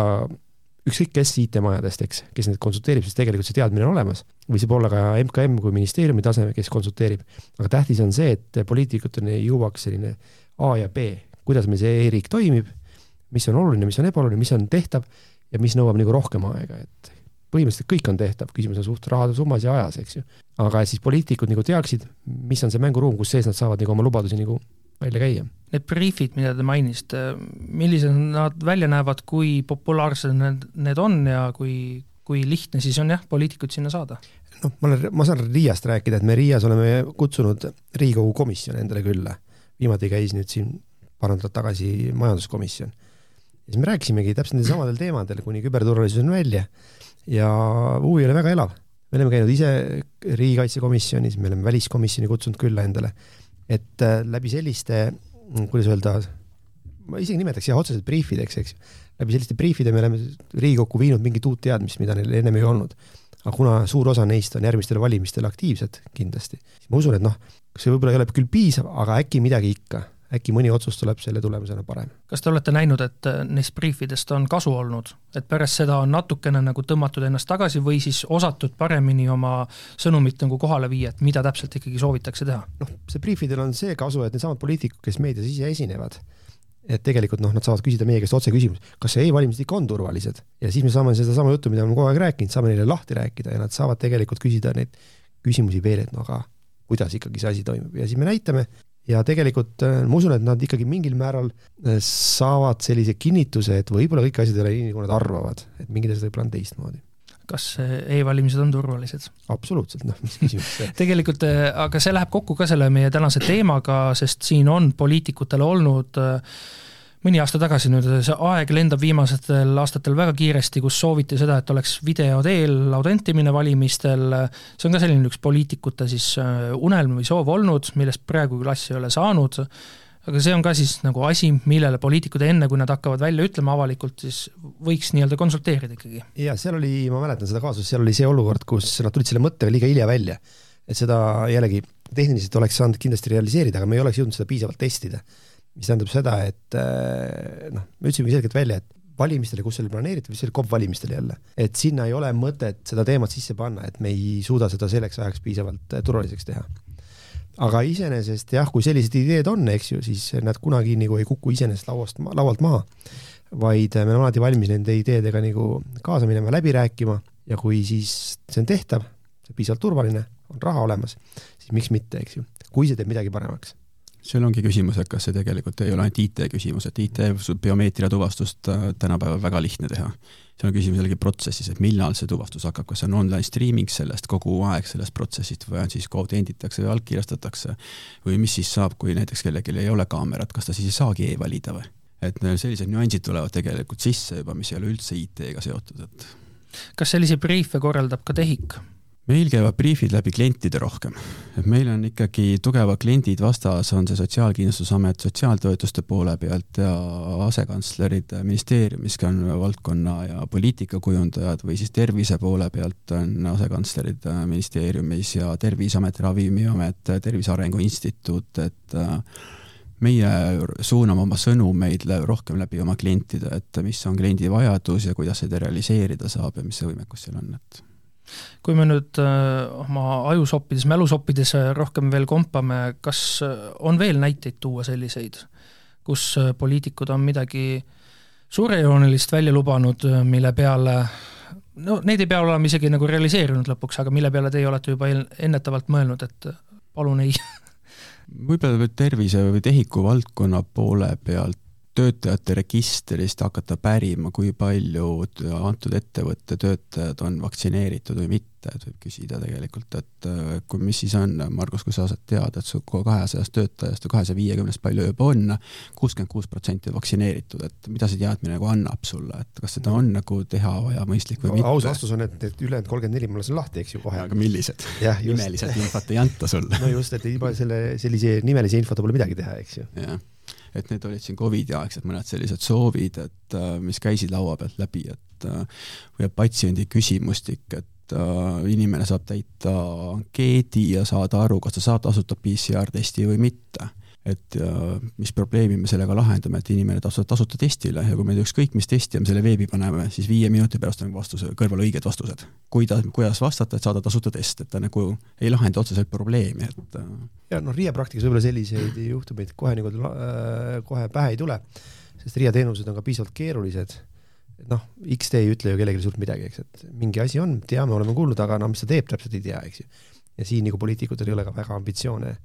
ükskõik kes IT-majadest, eks, kes neid konsulteerib, sest tegelikult see teadmine on olemas. või see võib olla ka MKM kui ministeeriumi taseme, kes konsulteerib. aga tähtis on see, et poliitikuteni jõuaks selline A ja B, kuidas meil see e-riik toimib, mis on oluline, mis on ebaoluline, mis on tehtav ja mis nõuab nagu rohkem aega, et põhimõtteliselt kõik on tehtav, küsimus on suht rahade summas ja ajas, eks ju. aga siis poliitikud nagu teaksid, mis on see mänguruum, kus sees nad saavad nagu oma lubadusi nagu välja käia. Need briifid, mida te mainisite, millised nad välja näevad, kui populaarsed need, need on ja kui, kui lihtne siis on jah, poliitikuid sinna saada? noh, ma olen, ma saan Riiast rääkida, et me Riias oleme kutsunud Riigikogu komisjoni endale külla. viimati käis nüüd siin paar nädalat tagasi majanduskomisjon. ja siis me rääkisimegi täpselt nendel samadel teemadel kuni küberturvalisuseni välja ja huvi oli väga elav. me oleme käinud ise riigikaitsekomisjonis, me oleme väliskomisjoni kutsunud külla endale et äh, läbi selliste, kuidas öelda, ma isegi nimetaks jah, otseselt briifideks, eks läbi selliste briifide me oleme Riigikokku viinud mingit uut teadmist, mida neil ennem ei olnud. aga kuna suur osa neist on järgmistel valimistel aktiivsed kindlasti, siis ma usun, et noh, see võib-olla ei ole küll piisav, aga äkki midagi ikka äkki mõni otsus tuleb selle tulemusena parem. kas te olete näinud, et äh, neist briifidest on kasu olnud, et pärast seda on natukene nagu tõmmatud ennast tagasi või siis osatud paremini oma sõnumit nagu kohale viia, et mida täpselt ikkagi soovitakse teha? noh, see briifidel on see kasu, et needsamad poliitikud, kes meedias ise esinevad, et tegelikult noh, nad saavad küsida meie käest otse küsimus, kas see e-valimised ikka on turvalised ja siis me saame sedasama juttu, mida me oleme kogu aeg rääkinud, saame neile lahti rääkida ja nad saavad tegelikult küsida neid küsimusi veel, et no aga kuidas ikkagi see asi toimub ja siis me näitame ja tegelikult äh, ma usun, et nad ikkagi mingil määral äh, saavad sellise kinnituse, et võib-olla kõik asjad ei ole nii, nagu nad arvavad, et mingid asjad võib-olla on teistmoodi. Kas äh, e-valimised on turvalised? absoluutselt, noh, mis küsimus see? Tegelikult, aga see läheb kokku ka selle meie tänase teemaga, sest siin on poliitikutele olnud äh, mõni aasta tagasi nüüd, see aeg lendab viimastel aastatel väga kiiresti, kus sooviti seda, et oleks video teel autentimine valimistel, see on ka selline üks poliitikute siis äh, unelm või soov olnud, millest praegu küll asja ei ole saanud, aga see on ka siis nagu asi, millele poliitikud enne, kui nad hakkavad välja ütlema avalikult, siis võiks nii-öelda konsulteerida ikkagi. jaa, seal oli, ma mäletan seda kaasust, seal oli see olukord, kus nad tulid selle mõttega liiga hilja välja. et seda jällegi tehniliselt oleks saanud kindlasti realiseerida, aga me ei oleks jõudnud seda piisavalt testida mis tähendab seda, et äh, noh, me ütlesime selgelt välja, et valimistele, kus oli planeeritud, või see oli KOV valimistel jälle, et sinna ei ole mõtet seda teemat sisse panna, et me ei suuda seda selleks ajaks piisavalt äh, turvaliseks teha. aga iseenesest jah, kui sellised ideed on, eks ju, siis nad kunagi nagu ei kuku iseenesest lauast, laualt maha, vaid äh, me oleme alati valmis nende ideedega nagu kaasa minema, läbi rääkima. Ja kui siis see on tehtav, see on piisavalt turvaline, on raha olemas, siis miks mitte, eks ju, kui see teeb midagi paremaks seal ongi küsimus, et kas see tegelikult ei ole ainult IT küsimus, et IT biomeetria tuvastust tänapäeval väga lihtne teha. seal on küsimus jällegi protsessis, et millal see tuvastus hakkab, kas see on online streaming sellest kogu aeg sellest protsessist või on siis autenditakse või allkirjastatakse või mis siis saab, kui näiteks kellelgi ei ole kaamerat, kas ta siis ei saagi e-valida või? et sellised nüansid tulevad tegelikult sisse juba, mis ei ole üldse IT-ga seotud, et kas selliseid briife korraldab ka TEHIK? Meil käivad briifid läbi klientide rohkem, et meil on ikkagi tugevad kliendid vastas, on see Sotsiaalkindlustusamet sotsiaaltoetuste poole pealt ja asekantslerid ministeeriumis ka on valdkonna ja poliitikakujundajad või siis tervise poole pealt on asekantslerid ministeeriumis ja Terviseamet, Ravimiamet, Tervise Arengu Instituut, et meie suuname oma sõnumeid rohkem läbi oma klientide, et mis on kliendi vajadus ja kuidas seda realiseerida saab ja mis see võimekus seal on, et kui me nüüd äh, oma ajusoppides, mälusoppides rohkem veel kompame, kas äh, on veel näiteid tuua selliseid, kus äh, poliitikud on midagi suurejoonelist välja lubanud, mille peale no neid ei pea olema isegi nagu realiseerunud lõpuks, aga mille peale teie olete juba ennetavalt mõelnud, et palun ei võib-olla tervise või tehiku valdkonna poole pealt töötajate registrist hakata pärima, kui palju antud ettevõtte töötajad on vaktsineeritud või mitte, et võib küsida tegelikult, et kui, mis siis on, Margus, kui sa saad teada, et su kahesajast töötajast või kahesaja viiekümnest palju juba on, kuuskümmend kuus protsenti vaktsineeritud, et mida see teadmine nagu annab sulle, et kas seda on nagu teha vaja mõistlik või mitte? aus vastus on, et, et ülejäänud kolmkümmend neli ma lasen lahti, eks ju, kohe. aga millised? nimeliselt infot ei anta sulle. no just, et ilma selle, sellise nimelise infota pole midagi teha, eks ju. jah et need olid siin Covidi aegsed mõned sellised soovid, et äh, mis käisid laua pealt läbi, et äh, või patsiendi küsimustik, et äh, inimene saab täita ankeedi ja saada aru, kas ta saab tasuta PCR-testi või mitte et mis probleemi me sellega lahendame, et inimene tasub tasuta testile ja kui me ükskõik mis testi me selle veebi paneme, siis viie minuti pärast on vastuse kõrval õiged vastused. kuidas, kuidas vastata, et saada tasuta test, et ta nagu ei lahenda otseselt probleemi, et äh, ja noh, RIA praktikas võib-olla selliseid juhtumeid kohe nagu äh, kohe pähe ei tule, sest RIA teenused on ka piisavalt keerulised, noh, X-tee ei ütle ju kellelegi suurt midagi, eks, et mingi asi on, teame, oleme kuulnud, aga no mis ta teeb, täpselt ei tea, eks ju. ja siin nagu poliitikutel ei ole ka väga ambitsioone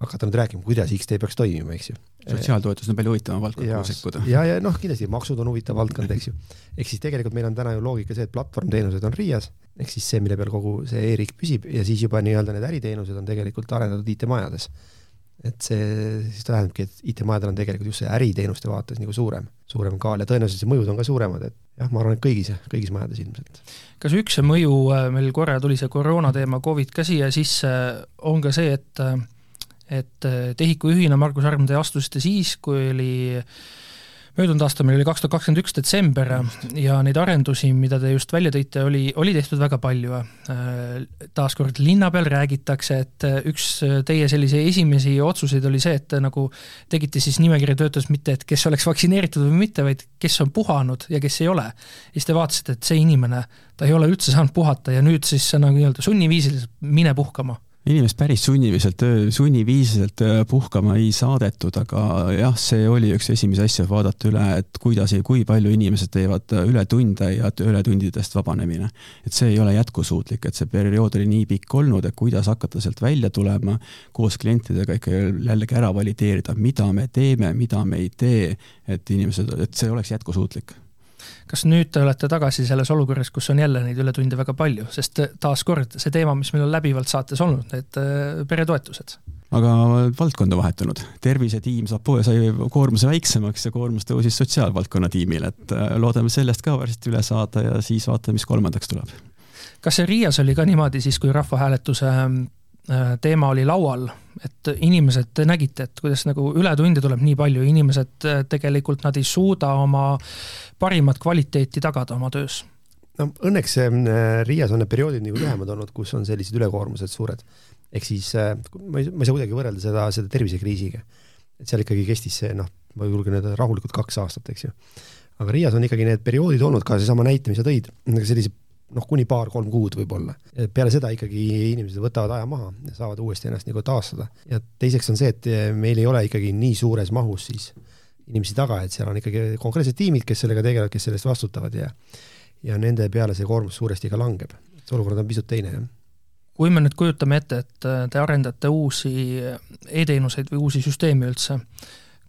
hakata nüüd rääkima, kuidas X-tee peaks toimima, eks ju. sotsiaaltoetus on palju huvitavam valdkond, kuhu sekkuda. ja, ja noh, kindlasti maksud on huvitav valdkond, eks ju. ehk siis tegelikult meil on täna ju loogika see, et platvormteenused on RIA-s, ehk siis see, mille peal kogu see e-riik püsib ja siis juba nii-öelda need äriteenused on tegelikult arendatud IT-majades. et see siis tähendabki, et IT-majadel on tegelikult just see äriteenuste vaates nagu suurem, suurem kaal ja tõenäoliselt see mõjud on ka suuremad, et jah, ma arvan, et kõigis, kõigis majades ilmselt. kas üks mõju, äh, meil korra tuli see koroona teema, Covid ka siia sisse, on ka see, et äh, et äh, TEHIK-u juhina, Margus Arm, te astusite siis, kui oli möödunud aasta meil oli kaks tuhat kakskümmend üks detsember ja neid arendusi, mida te just välja tõite, oli, oli tehtud väga palju. Äh, taaskord linna peal räägitakse, et üks teie sellise esimesi otsuseid oli see, et nagu tegite siis nimekirja töötlust mitte, et kes oleks vaktsineeritud või mitte, vaid kes on puhanud ja kes ei ole. ja siis te vaatasite, et see inimene, ta ei ole üldse saanud puhata ja nüüd siis nagu nii-öelda sunniviisiliselt mine puhkama inimest päris sunniviselt, sunniviisiliselt puhkama ei saadetud, aga jah, see oli üks esimesi asju, vaadata üle, et kuidas ja kui palju inimesed teevad ületunde ja ületundidest vabanemine. et see ei ole jätkusuutlik, et see periood oli nii pikk olnud, et kuidas hakata sealt välja tulema, koos klientidega ikka jällegi ära valideerida, mida me teeme, mida me ei tee, et inimesed, et see oleks jätkusuutlik kas nüüd te olete tagasi selles olukorras, kus on jälle neid ületunde väga palju, sest taaskord see teema, mis meil on läbivalt saates olnud, need äh, peretoetused. Aga valdkond on vahetunud, tervisetiim saab, sai koormuse väiksemaks ja koormus tõusis sotsiaalvaldkonna tiimile, et äh, loodame sellest ka varsti üle saada ja siis vaatame, mis kolmandaks tuleb. kas see Riias oli ka niimoodi siis, kui rahvahääletuse teema oli laual, et inimesed, te nägite, et kuidas nagu ületunde tuleb nii palju, inimesed äh, tegelikult nad ei suuda oma parimat kvaliteeti tagada oma töös. no õnneks äh, Riias on need perioodid nagu lühemad olnud, kus on sellised ülekoormused suured. ehk siis ma ei, ma ei saa kuidagi võrrelda seda, seda tervisekriisiga. et seal ikkagi kestis see noh, ma julgen öelda rahulikult kaks aastat, eks ju. aga Riias on ikkagi need perioodid olnud, ka seesama näite, mis sa tõid, sellise noh, kuni paar-kolm kuud võib-olla. peale seda ikkagi inimesed võtavad aja maha ja saavad uuesti ennast nagu taastada. ja teiseks on see, et meil ei ole ikkagi nii suures mahus siis inimesi taga, et seal on ikkagi konkreetsed tiimid, kes sellega tegelevad, kes selle eest vastutavad ja ja nende peale see koormus suuresti ka langeb. see olukord on pisut teine, jah kui me nüüd kujutame ette, et te arendate uusi e-teenuseid või uusi süsteeme üldse,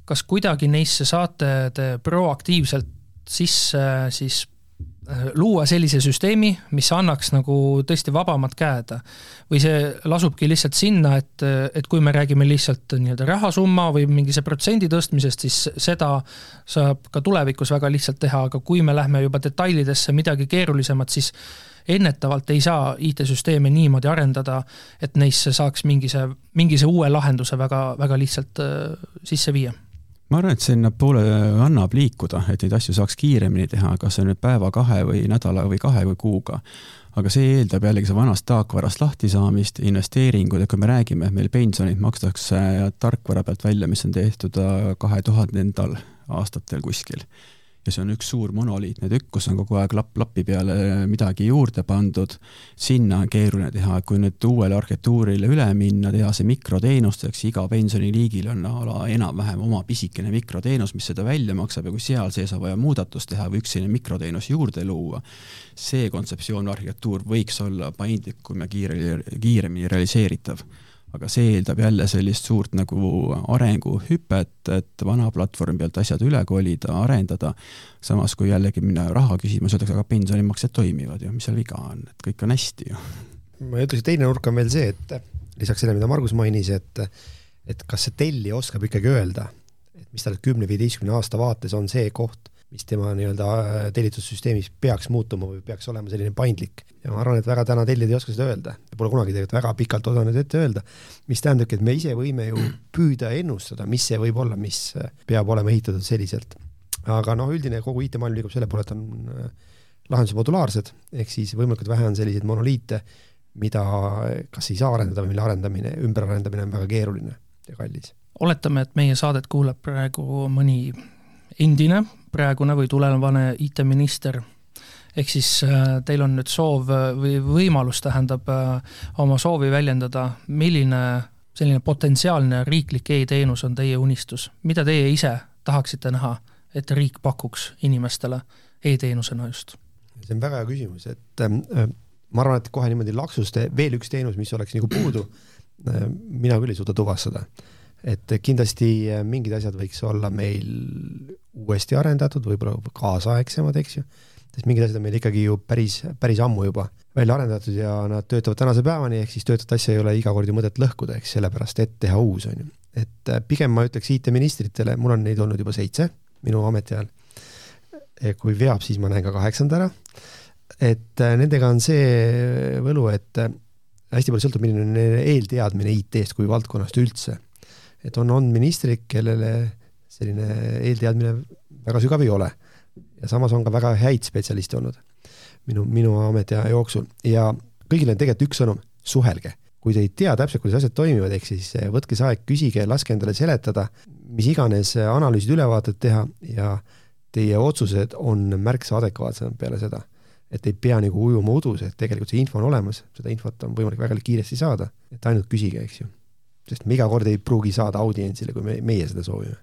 kas kuidagi neisse saate te proaktiivselt sisse siis luua sellise süsteemi, mis annaks nagu tõesti vabamad käed. või see lasubki lihtsalt sinna, et, et kui me räägime lihtsalt nii-öelda rahasumma või mingi see protsendi tõstmisest, siis seda saab ka tulevikus väga lihtsalt teha, aga kui me lähme juba detailidesse, midagi keerulisemat, siis ennetavalt ei saa IT-süsteeme niimoodi arendada, et neisse saaks mingise, mingise uue lahenduse väga, väga lihtsalt äh, sisse viia ma arvan, et sinnapoole annab liikuda, et neid asju saaks kiiremini teha, kas see nüüd päeva, kahe või nädala või kahe või kuuga. aga see eeldab jällegi see vanast taakvarast lahtisaamist, investeeringuid, et kui me räägime, et meil pensionid makstakse tarkvara pealt välja, mis on tehtud kahe tuhandendal aastatel kuskil ja see on üks suur monoliitne tükk, kus on kogu aeg lapp lapi peale midagi juurde pandud. sinna on keeruline teha, kui nüüd uuele arhitektuurile üle minna, teha see mikroteenusteks, iga pensioniliigil on a la enam-vähem oma pisikene mikroteenus, mis seda välja maksab ja kui seal sees on vaja muudatust teha või üks selline mikroteenus juurde luua, see kontseptsioon, arhitektuur võiks olla paindlikum ja kiiremini, kiiremini realiseeritav aga see eeldab jälle sellist suurt nagu arenguhüpet, et vana platvormi pealt asjad üle kolida, arendada, samas kui jällegi minna raha küsima, siis öeldakse, aga pensionimaksed toimivad ju, mis seal viga on, et kõik on hästi ju. ma ütleks, teine nurk on veel see, et lisaks sellele, mida Margus mainis, et et kas see tellija oskab ikkagi öelda, et mis tal kümne-viieteistkümne aasta vaates on see koht, mis tema nii-öelda äh, tellitussüsteemis peaks muutuma või peaks olema selline paindlik. ja ma arvan, et väga täna tellijad ei oska seda öelda, pole kunagi tegelikult väga pikalt osanud ette öelda, mis tähendabki, et me ise võime ju püüda ennustada, mis see võib olla, mis äh, peab olema ehitatud selliselt. aga noh, üldine kogu IT-maailm liigub selle poole, et on äh, lahendused modulaarsed, ehk siis võimalikult vähe on selliseid monoliite, mida kas ei saa arendada või mille arendamine, ümberarendamine on väga keeruline ja kallis. oletame, et meie saadet kuulab praegu mõni endine, praegune või tulevane IT-minister, ehk siis äh, teil on nüüd soov äh, või võimalus, tähendab, äh, oma soovi väljendada, milline selline potentsiaalne riiklik e-teenus on teie unistus, mida teie ise tahaksite näha, et riik pakuks inimestele e-teenusena just? see on väga hea küsimus, et äh, ma arvan, et kohe niimoodi laksust veel üks teenus, mis oleks nagu puudu äh,, mina küll ei suuda tuvastada et kindlasti äh, mingid asjad võiks olla meil uuesti arendatud, võib-olla kaasaegsemad, eks ju, sest mingid asjad on meil ikkagi ju päris, päris ammu juba välja arendatud ja nad töötavad tänase päevani, ehk siis töötavat asja ei ole iga kord ju mõtet lõhkuda, eks sellepärast, et teha uus, on ju. et äh, pigem ma ütleks IT-ministritele, mul on neid olnud juba seitse minu ametiajal, kui veab, siis ma näen ka kaheksanda ära, et nendega on see võlu, et hästi palju sõltub, milline on eelteadmine IT-st kui valdkonnast üldse et on olnud ministrid, kellele selline eelteadmine väga sügav ei ole. ja samas on ka väga häid spetsialiste olnud minu, minu ametiaja jooksul ja kõigil on tegelikult üks sõnum, suhelge. kui te ei tea täpselt, kuidas asjad toimivad, ehk siis eh, võtke see aeg, küsige, laske endale seletada, mis iganes eh, analüüsid, ülevaated teha ja teie otsused on märksa adekvaatsemad peale seda. et ei pea nagu ujuma udus, et tegelikult see info on olemas, seda infot on võimalik väga kiiresti saada, et ainult küsige, eks ju. Sest me iga kord ei pruugi saada audientsile, kui me, meie seda soovime.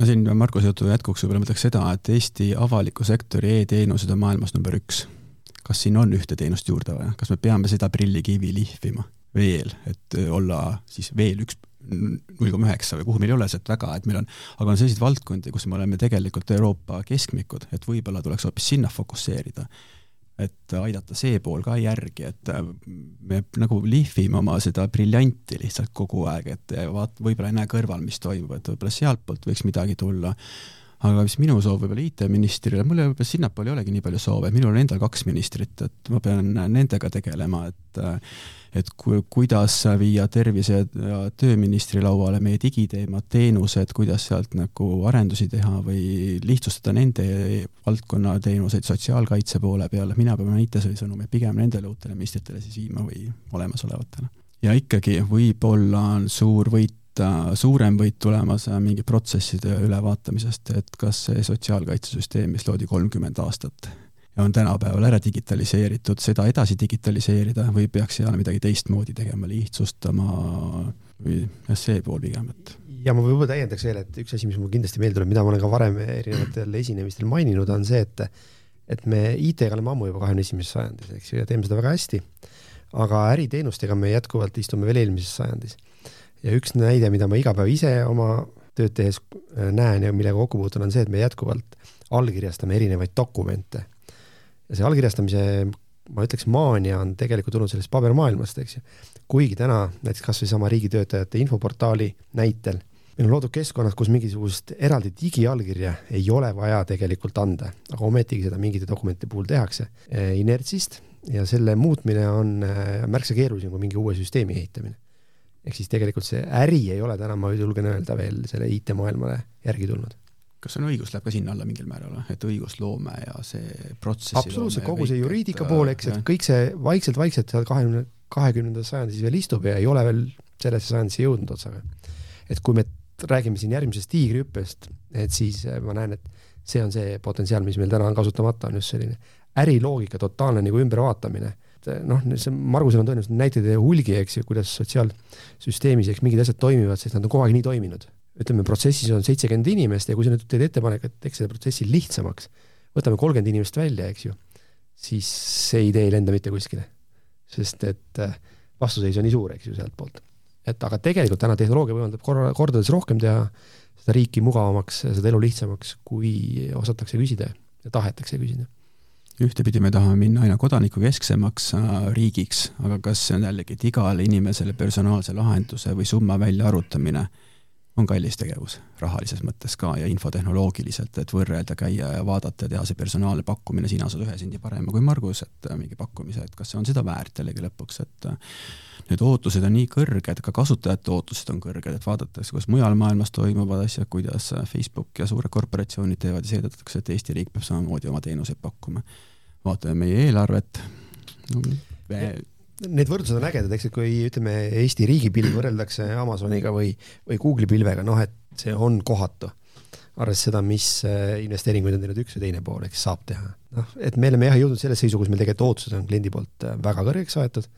Ma siin Markuse jutu jätkuks võib-olla mõtleks seda, et Eesti avaliku sektori e-teenused on maailmas number üks. Kas siin on ühte teenust juurde vaja, kas me peame seda prillikivi lihvima veel, et olla siis veel üks null koma üheksa või kuhu meil ei ole sealt väga, et meil on, aga on selliseid valdkondi, kus me oleme tegelikult Euroopa keskmikud, et võib-olla tuleks hoopis sinna fokusseerida. Et aidata see pool ka järgi, et me nagu lihvime oma seda briljanti lihtsalt kogu aeg, et vaat-, võib-olla ei näe kõrval, mis toimub, et võib-olla sealtpoolt võiks midagi tulla. Aga mis minu soov võib-olla IT-ministrile, mul võib-olla sinnapoole ei olegi nii palju soove, minul on endal kaks ministrit, et ma pean nendega tegelema, et et ku-, kuidas viia tervise- ja tööministri lauale meie digiteemad, teenused, kuidas sealt nagu arendusi teha või lihtsustada nende valdkonna teenuseid sotsiaalkaitse poole peale, mina pean IT-sõnumeid pigem nendele uutele ministritele siis viima või olemasolevatele. ja ikkagi võib-olla on suur võit suurem võit tulemas mingi protsesside ülevaatamisest, et kas see sotsiaalkaitsesüsteem, mis loodi kolmkümmend aastat on tänapäeval ära digitaliseeritud, seda edasi digitaliseerida või peaks seal midagi teistmoodi tegema, lihtsustama või jah, see pool pigem, et ja ma võib-olla täiendaks veel, et üks asi, mis mul kindlasti meelde tuleb, mida ma olen ka varem erinevatel esinemistel maininud, on see, et et me IT-ga oleme ammu juba kahekümne esimeses sajandis, eks ju, ja teeme seda väga hästi, aga äriteenustega me jätkuvalt istume veel eelmises sajandis ja üks näide, mida ma iga päev ise oma tööd tehes äh, näen ja millega kokku puutun, on see, et me jätkuvalt allkirjastame erinevaid dokumente. See allkirjastamise, ma ütleks, maania on tegelikult tulnud sellest pabermaailmast, eks ju. kuigi täna näiteks kasvõi sama riigitöötajate infoportaali näitel meil on loodud keskkonnad, kus mingisugust eraldi digiallkirja ei ole vaja tegelikult anda, aga ometigi seda mingite dokumentide puhul tehakse äh, inertsist ja selle muutmine on äh, märksa keerulisem kui mingi uue süsteemi ehitamine ehk siis tegelikult see äri ei ole täna, ma julgen öelda, veel selle IT-maailmale järgi tulnud. Kas on õigus, läheb ka sinna alla mingil määral, et õigusloome ja see protsessi absoluutselt, kogu see juriidika pool, eks, et kõik see vaikselt-vaikselt seal kahekümne, kahekümnendas sajandis veel istub ja ei ole veel sellesse sajandisse jõudnud otsaga. et kui me räägime siin järgmisest tiigrihüppest, et siis äh, ma näen, et see on see potentsiaal, mis meil täna on kasutamata, on just selline äriloogika totaalne nagu ümbervaatamine et noh, see Margusel on tõenäoliselt näiteid hulgi, eks ju, kuidas sotsiaalsüsteemis, eks mingid asjad toimivad, sest nad on kogu aeg nii toiminud. Ütleme, protsessis on seitsekümmend inimest ja kui sa nüüd teed ettepaneku, et teeks selle protsessi lihtsamaks, võtame kolmkümmend inimest välja, eks ju, siis see idee ei lenda mitte kuskile. sest et äh, vastuseis on nii suur, eks ju, sealtpoolt. et aga tegelikult täna tehnoloogia võimaldab korra, kordades rohkem teha seda riiki mugavamaks, seda elu lihtsamaks, kui osatakse küsida ja tahetakse küsida ühtepidi me tahame minna aina kodanikukesksemaks äh, riigiks, aga kas see on jällegi, et igale inimesele personaalse lahenduse või summa väljaarvutamine on kallis tegevus rahalises mõttes ka ja infotehnoloogiliselt, et võrrelda, käia ja vaadata ja teha see personaalne pakkumine, sina saad ühe sendi parema kui Margus, et äh, mingi pakkumise, et kas see on seda väärt jällegi lõpuks, et äh, need ootused on nii kõrged, ka kasutajate ootused on kõrged, et vaadatakse, kuidas mujal maailmas toimuvad asjad, kuidas Facebook ja suured korporatsioonid teevad ja seetõttu, et Eesti riik peab samamoodi oma teenuseid pakkuma vaatame meie eelarvet no,. Need võrdlused on ägedad, eks, et kui ütleme, Eesti riigipilv võrreldakse Amazoniga või, või Google'i pilvega, noh, et see on kohatu. arvestades seda, mis äh, investeeringuid on teinud üks või teine pool, eks saab teha. noh, et me oleme jah jõudnud selle seisu, kus meil tegelikult ootused on kliendi poolt äh, väga kõrgeks aetud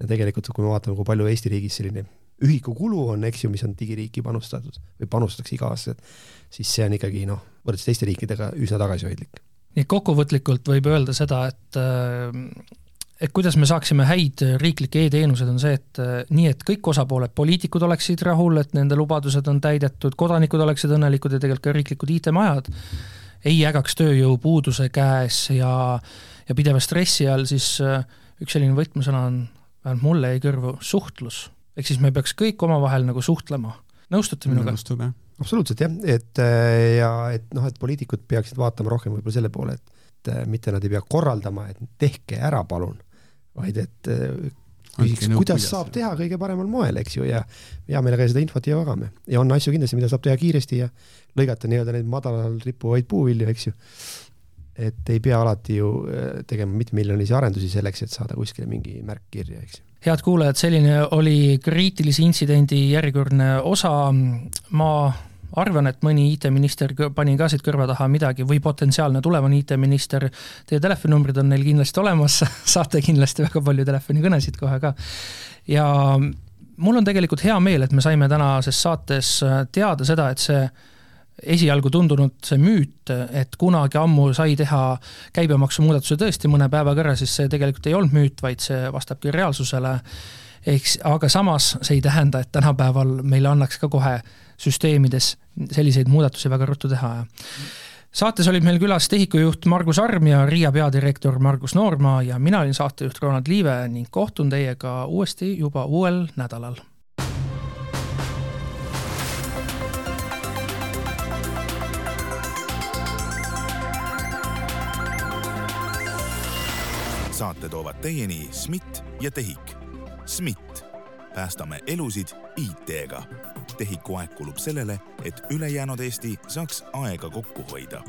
ja tegelikult, kui me vaatame, kui palju Eesti riigis selline ühikukulu on, eks ju, mis on digiriiki panustatud või panustatakse iga aasta, siis see on ikkagi noh, võrreldes teiste riikidega üsna tagasihoidlik nii kokkuvõtlikult võib öelda seda, et et kuidas me saaksime häid riiklikke e-teenuseid, on see, et nii, et kõik osapooled, poliitikud oleksid rahul, et nende lubadused on täidetud, kodanikud oleksid õnnelikud ja tegelikult ka riiklikud IT-majad ei ägaks tööjõupuuduse käes ja, ja pideva stressi all, siis üks selline võtmesõna on, vähemalt mulle jäi kõrvu, suhtlus. ehk siis me peaks kõik omavahel nagu suhtlema. nõustute minuga? nõustub, jah absoluutselt jah, et äh, ja et noh, et poliitikud peaksid vaatama rohkem võib-olla selle poole, et mitte nad ei pea korraldama, et tehke ära, palun, vaid et äh, küsiks, kuidas saab teha kõige paremal moel, eks ju, ja hea meelega seda infot jagame ja on asju kindlasti, mida saab teha kiiresti ja lõigata nii-öelda neid madalal rippuvaid puuvilju, eks ju. et ei pea alati ju äh, tegema mitmemiljonilisi arendusi selleks, et saada kuskile mingi märk kirja, eks ju head kuulajad, selline oli kriitilise intsidendi järjekordne osa. ma arvan, et mõni IT-minister pani ka siit kõrva taha midagi või potentsiaalne tulevane IT-minister, teie telefoninumbrid on neil kindlasti olemas, saate kindlasti väga palju telefonikõnesid kohe ka. ja mul on tegelikult hea meel, et me saime tänases saates teada seda, et see esialgu tundunud see müüt, et kunagi ammu sai teha käibemaksumuudatuse tõesti mõne päevaga ära, siis see tegelikult ei olnud müüt, vaid see vastabki reaalsusele. eks, aga samas see ei tähenda, et tänapäeval meile annaks ka kohe süsteemides selliseid muudatusi väga ruttu teha. saates olid meil külas tehikujuht Margus Arm ja Riia peadirektor Margus Noorma ja mina olin saatejuht Ronald Liive ning kohtun teiega uuesti juba uuel nädalal saate toovad teieni SMIT ja TEHIK. SMIT, päästame elusid IT-ga. TEHIK-u aeg kulub sellele, et ülejäänud Eesti saaks aega kokku hoida